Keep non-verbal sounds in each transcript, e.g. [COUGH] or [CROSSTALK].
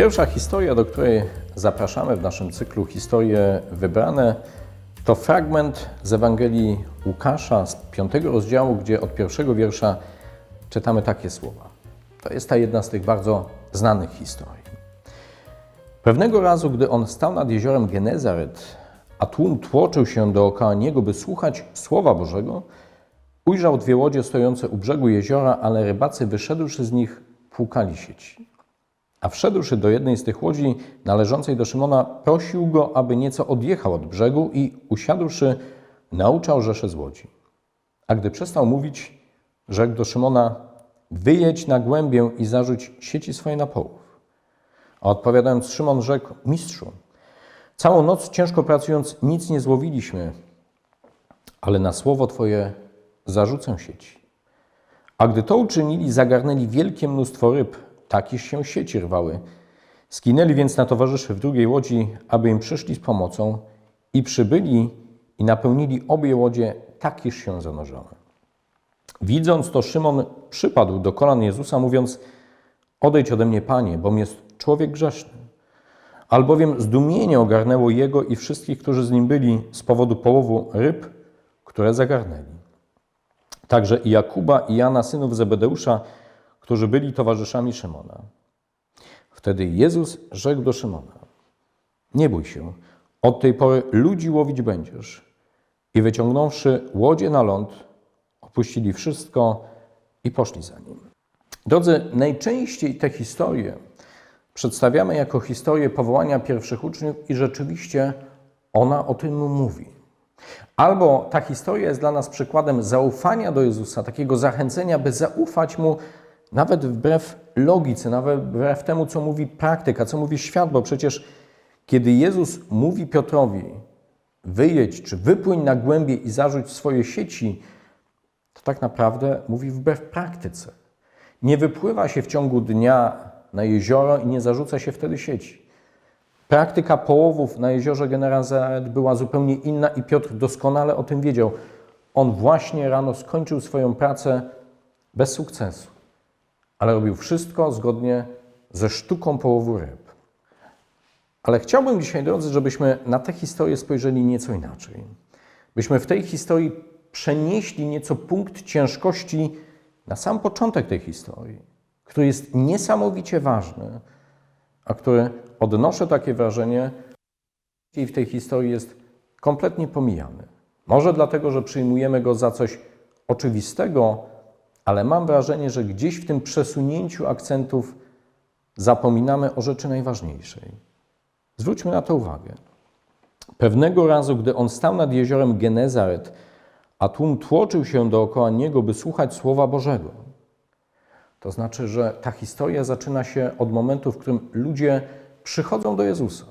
Pierwsza historia, do której zapraszamy w naszym cyklu Historie Wybrane, to fragment z Ewangelii Łukasza z piątego rozdziału, gdzie od pierwszego wiersza czytamy takie słowa. To jest ta jedna z tych bardzo znanych historii. Pewnego razu, gdy on stał nad jeziorem Genezaret, a tłum tłoczył się dookoła niego, by słuchać Słowa Bożego, ujrzał dwie łodzie stojące u brzegu jeziora, ale rybacy wyszedłszy z nich, płukali sieci. A wszedłszy do jednej z tych łodzi należącej do Szymona, prosił go, aby nieco odjechał od brzegu i usiadłszy, nauczał rzesze z łodzi. A gdy przestał mówić, rzekł do Szymona, wyjedź na głębię i zarzuć sieci swoje na połów. A odpowiadając, Szymon rzekł, mistrzu, całą noc ciężko pracując nic nie złowiliśmy, ale na słowo Twoje zarzucę sieci. A gdy to uczynili, zagarnęli wielkie mnóstwo ryb, tak iż się sieci rwały. Skinęli więc na towarzyszy w drugiej łodzi, aby im przyszli z pomocą i przybyli i napełnili obie łodzie, tak iż się zanurzały. Widząc to, Szymon przypadł do kolan Jezusa, mówiąc: Odejdź ode mnie, panie, bom jest człowiek grzeszny. Albowiem zdumienie ogarnęło jego i wszystkich, którzy z nim byli, z powodu połowu ryb, które zagarnęli. Także i Jakuba i Jana, synów Zebedeusza, którzy byli towarzyszami Szymona. Wtedy Jezus rzekł do Szymona: Nie bój się, od tej pory ludzi łowić będziesz. I wyciągnąwszy łodzie na ląd, opuścili wszystko i poszli za nim. Drodzy, najczęściej te historie przedstawiamy jako historię powołania pierwszych uczniów i rzeczywiście ona o tym mówi. Albo ta historia jest dla nas przykładem zaufania do Jezusa, takiego zachęcenia, by zaufać Mu nawet wbrew logice, nawet wbrew temu, co mówi praktyka, co mówi świat, bo przecież kiedy Jezus mówi Piotrowi, wyjedź czy wypłyń na głębie i zarzuć swoje sieci, to tak naprawdę mówi wbrew praktyce. Nie wypływa się w ciągu dnia na jezioro i nie zarzuca się wtedy sieci. Praktyka połowów na jeziorze Genezaret była zupełnie inna i Piotr doskonale o tym wiedział. On właśnie rano skończył swoją pracę bez sukcesu, ale robił wszystko zgodnie ze sztuką połowu ryb. Ale chciałbym dzisiaj, drodzy, żebyśmy na tę historię spojrzeli nieco inaczej. Byśmy w tej historii przenieśli nieco punkt ciężkości na sam początek tej historii, który jest niesamowicie ważny, a który odnoszę takie wrażenie, że w tej historii jest kompletnie pomijany. Może dlatego, że przyjmujemy go za coś oczywistego, ale mam wrażenie, że gdzieś w tym przesunięciu akcentów zapominamy o rzeczy najważniejszej. Zwróćmy na to uwagę. Pewnego razu, gdy on stał nad jeziorem Genezaret, a tłum tłoczył się dookoła niego, by słuchać Słowa Bożego. To znaczy, że ta historia zaczyna się od momentu, w którym ludzie przychodzą do Jezusa.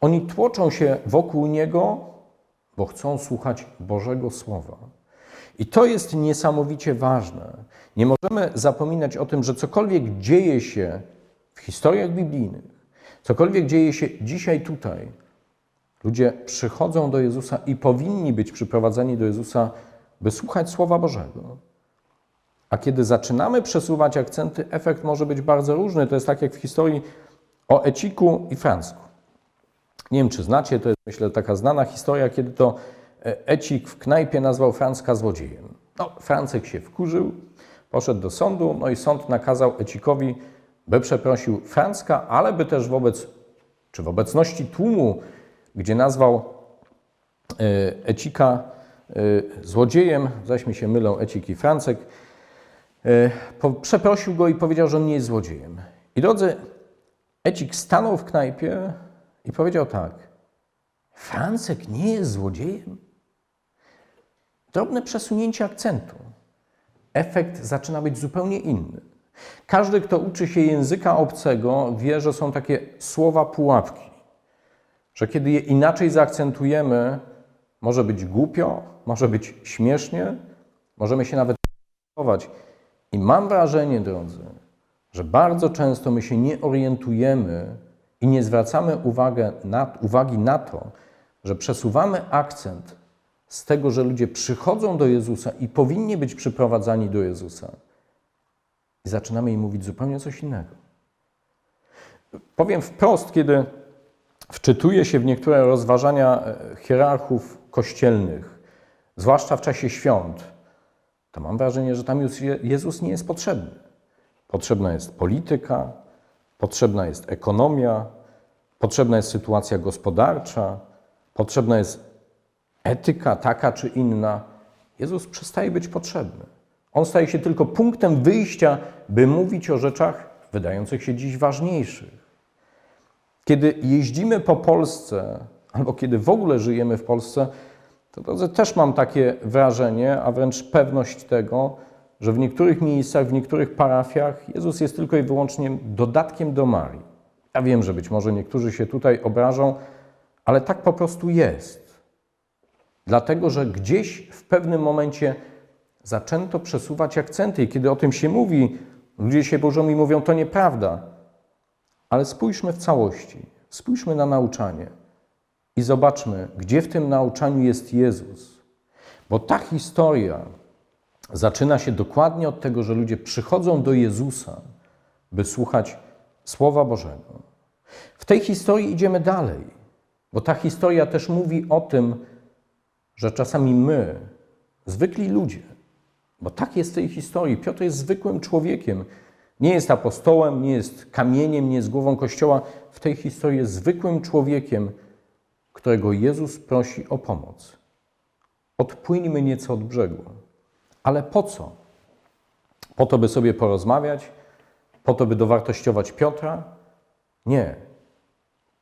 Oni tłoczą się wokół Niego, bo chcą słuchać Bożego Słowa. I to jest niesamowicie ważne. Nie możemy zapominać o tym, że cokolwiek dzieje się w historiach biblijnych, cokolwiek dzieje się dzisiaj tutaj, ludzie przychodzą do Jezusa i powinni być przyprowadzeni do Jezusa, by słuchać Słowa Bożego. A kiedy zaczynamy przesuwać akcenty, efekt może być bardzo różny. To jest tak jak w historii o Eciku i Francku. Nie wiem, czy znacie, to jest myślę taka znana historia, kiedy to Ecik w knajpie nazwał Francka złodziejem. No, Francek się wkurzył, poszedł do sądu, no i sąd nakazał Ecikowi, by przeprosił Francka, ale by też wobec, czy w obecności tłumu, gdzie nazwał Ecika złodziejem, zaś mi się mylą Ecik i Francek, przeprosił go i powiedział, że on nie jest złodziejem. I drodzy, Ecik stanął w knajpie i powiedział tak: Francek nie jest złodziejem? Drobne przesunięcie akcentu. Efekt zaczyna być zupełnie inny. Każdy, kto uczy się języka obcego, wie, że są takie słowa pułapki. Że kiedy je inaczej zaakcentujemy, może być głupio, może być śmiesznie, możemy się nawet chować. I mam wrażenie, drodzy, że bardzo często my się nie orientujemy i nie zwracamy uwagi na to, że przesuwamy akcent z tego, że ludzie przychodzą do Jezusa i powinni być przyprowadzani do Jezusa. I zaczynamy im mówić zupełnie coś innego. Powiem wprost, kiedy wczytuję się w niektóre rozważania e, hierarchów kościelnych, zwłaszcza w czasie świąt, to mam wrażenie, że tam już Je- Jezus nie jest potrzebny. Potrzebna jest polityka, potrzebna jest ekonomia, potrzebna jest sytuacja gospodarcza, potrzebna jest etyka taka czy inna. Jezus przestaje być potrzebny. On staje się tylko punktem wyjścia, by mówić o rzeczach wydających się dziś ważniejszych. Kiedy jeździmy po Polsce, albo kiedy w ogóle żyjemy w Polsce, to drodzy, też mam takie wrażenie, a wręcz pewność tego, że w niektórych miejscach, w niektórych parafiach Jezus jest tylko i wyłącznie dodatkiem do Marii. Ja wiem, że być może niektórzy się tutaj obrażą, ale tak po prostu jest. Dlatego, że gdzieś w pewnym momencie zaczęto przesuwać akcenty i kiedy o tym się mówi, ludzie się burzą i mówią, to nieprawda. Ale spójrzmy w całości, spójrzmy na nauczanie i zobaczmy, gdzie w tym nauczaniu jest Jezus. Bo ta historia zaczyna się dokładnie od tego, że ludzie przychodzą do Jezusa, by słuchać Słowa Bożego. W tej historii idziemy dalej, bo ta historia też mówi o tym, że czasami my, zwykli ludzie, bo tak jest w tej historii, Piotr jest zwykłym człowiekiem, nie jest apostołem, nie jest kamieniem, nie jest głową kościoła. W tej historii jest zwykłym człowiekiem, którego Jezus prosi o pomoc. Odpłyńmy nieco od brzegu. Ale po co? Po to, by sobie porozmawiać? Po to, by dowartościować Piotra? Nie.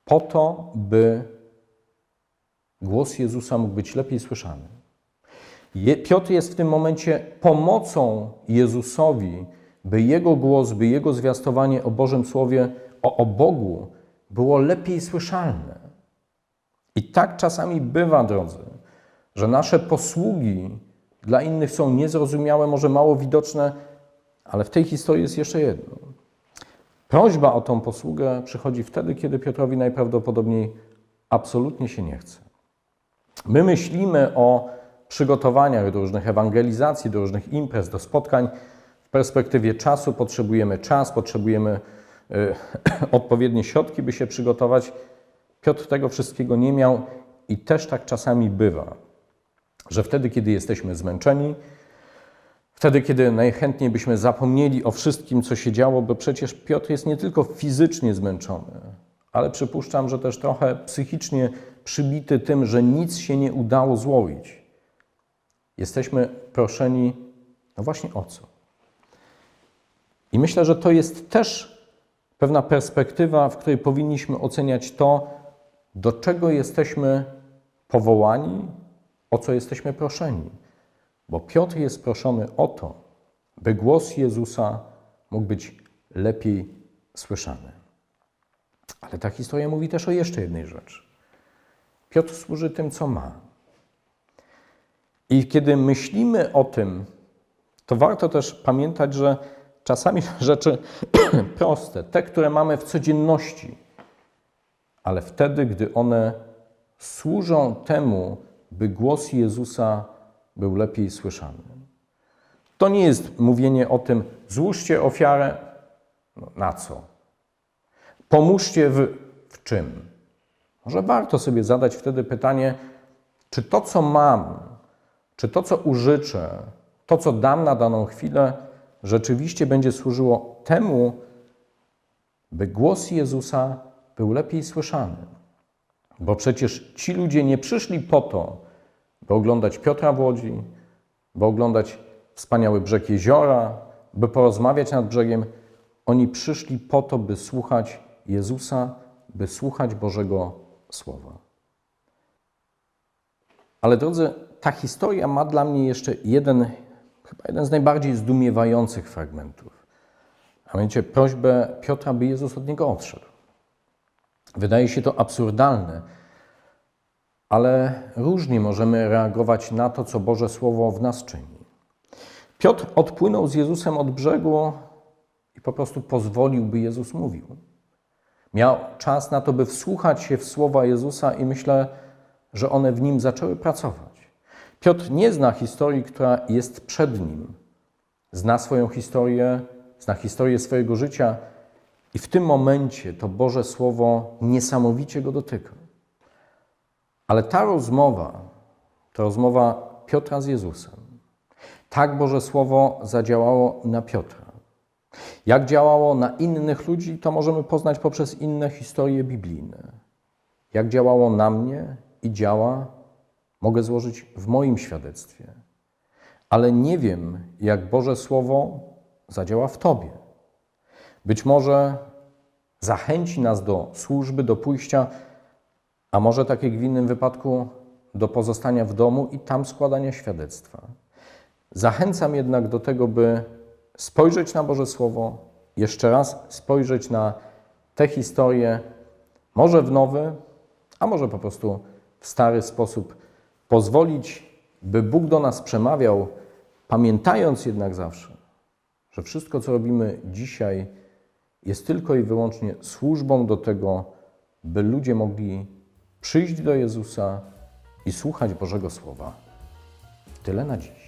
Po to, by głos Jezusa mógł być lepiej słyszany. Piotr jest w tym momencie pomocą Jezusowi, by jego głos, by jego zwiastowanie o Bożym Słowie, o, o Bogu było lepiej słyszalne. I tak czasami bywa, drodzy, że nasze posługi dla innych są niezrozumiałe, może mało widoczne, ale w tej historii jest jeszcze jedno. Prośba o tą posługę przychodzi wtedy, kiedy Piotrowi najprawdopodobniej absolutnie się nie chce. My myślimy o przygotowaniach do różnych ewangelizacji, do różnych imprez, do spotkań. W perspektywie czasu potrzebujemy czas, potrzebujemy y, [CLEARS THROAT] odpowiednie środki, by się przygotować. Piotr tego wszystkiego nie miał i też tak czasami bywa, że wtedy, kiedy jesteśmy zmęczeni, wtedy, kiedy najchętniej byśmy zapomnieli o wszystkim, co się działo, bo przecież Piotr jest nie tylko fizycznie zmęczony, ale przypuszczam, że też trochę psychicznie przybity tym, że nic się nie udało złowić. Jesteśmy proszeni, no właśnie o co? I myślę, że to jest też pewna perspektywa, w której powinniśmy oceniać to, do czego jesteśmy powołani, o co jesteśmy proszeni. Bo Piotr jest proszony o to, by głos Jezusa mógł być lepiej słyszany. Ale ta historia mówi też o jeszcze jednej rzeczy. Piotr służy tym, co ma. I kiedy myślimy o tym, to warto też pamiętać, że czasami [LAUGHS] rzeczy [CLEARS THROAT] proste, te, które mamy w codzienności, ale wtedy, gdy one służą temu, by głos Jezusa był lepiej słyszany. To nie jest mówienie o tym, złóżcie ofiarę, no, na co? Pomóżcie w, w czym? Może warto sobie zadać wtedy pytanie, czy to, co mam, czy to, co użyczę, to, co dam na daną chwilę, rzeczywiście będzie służyło temu, by głos Jezusa był lepiej słyszany. Bo przecież ci ludzie nie przyszli po to, by oglądać Piotra w Łodzi, by oglądać wspaniały brzeg jeziora, by porozmawiać nad brzegiem. Oni przyszli po to, by słuchać Jezusa, by słuchać Bożego Słowa. Ale drodzy, ta historia ma dla mnie jeszcze jeden, chyba jeden z najbardziej zdumiewających fragmentów. A mianowicie prośbę Piotra, by Jezus od niego odszedł. Wydaje się to absurdalne, ale różnie możemy reagować na to, co Boże Słowo w nas czyni. Piotr odpłynął z Jezusem od brzegu i po prostu pozwolił, by Jezus mówił. Miał czas na to, by wsłuchać się w słowa Jezusa i myślę, że one w nim zaczęły pracować. Piotr nie zna historii, która jest przed nim. Zna swoją historię, zna historię swojego życia I w tym momencie to Boże Słowo niesamowicie go dotyka. Ale ta rozmowa, to rozmowa Piotra z Jezusem, tak Boże Słowo zadziałało na Piotra. Jak działało na innych ludzi, to możemy poznać poprzez inne historie biblijne. Jak działało na mnie i działa, mogę złożyć w moim świadectwie. Ale nie wiem, jak Boże Słowo zadziała w Tobie. Być może zachęci nas do służby, do pójścia, a może tak jak w innym wypadku, do pozostania w domu i tam składania świadectwa. Zachęcam jednak do tego, by spojrzeć na Boże Słowo, jeszcze raz spojrzeć na te historie, może w nowy, a może po prostu w stary sposób, pozwolić, by Bóg do nas przemawiał, pamiętając jednak zawsze, że wszystko, co robimy dzisiaj, jest tylko i wyłącznie służbą do tego, by ludzie mogli przyjść do Jezusa i słuchać Bożego Słowa. Tyle na dziś.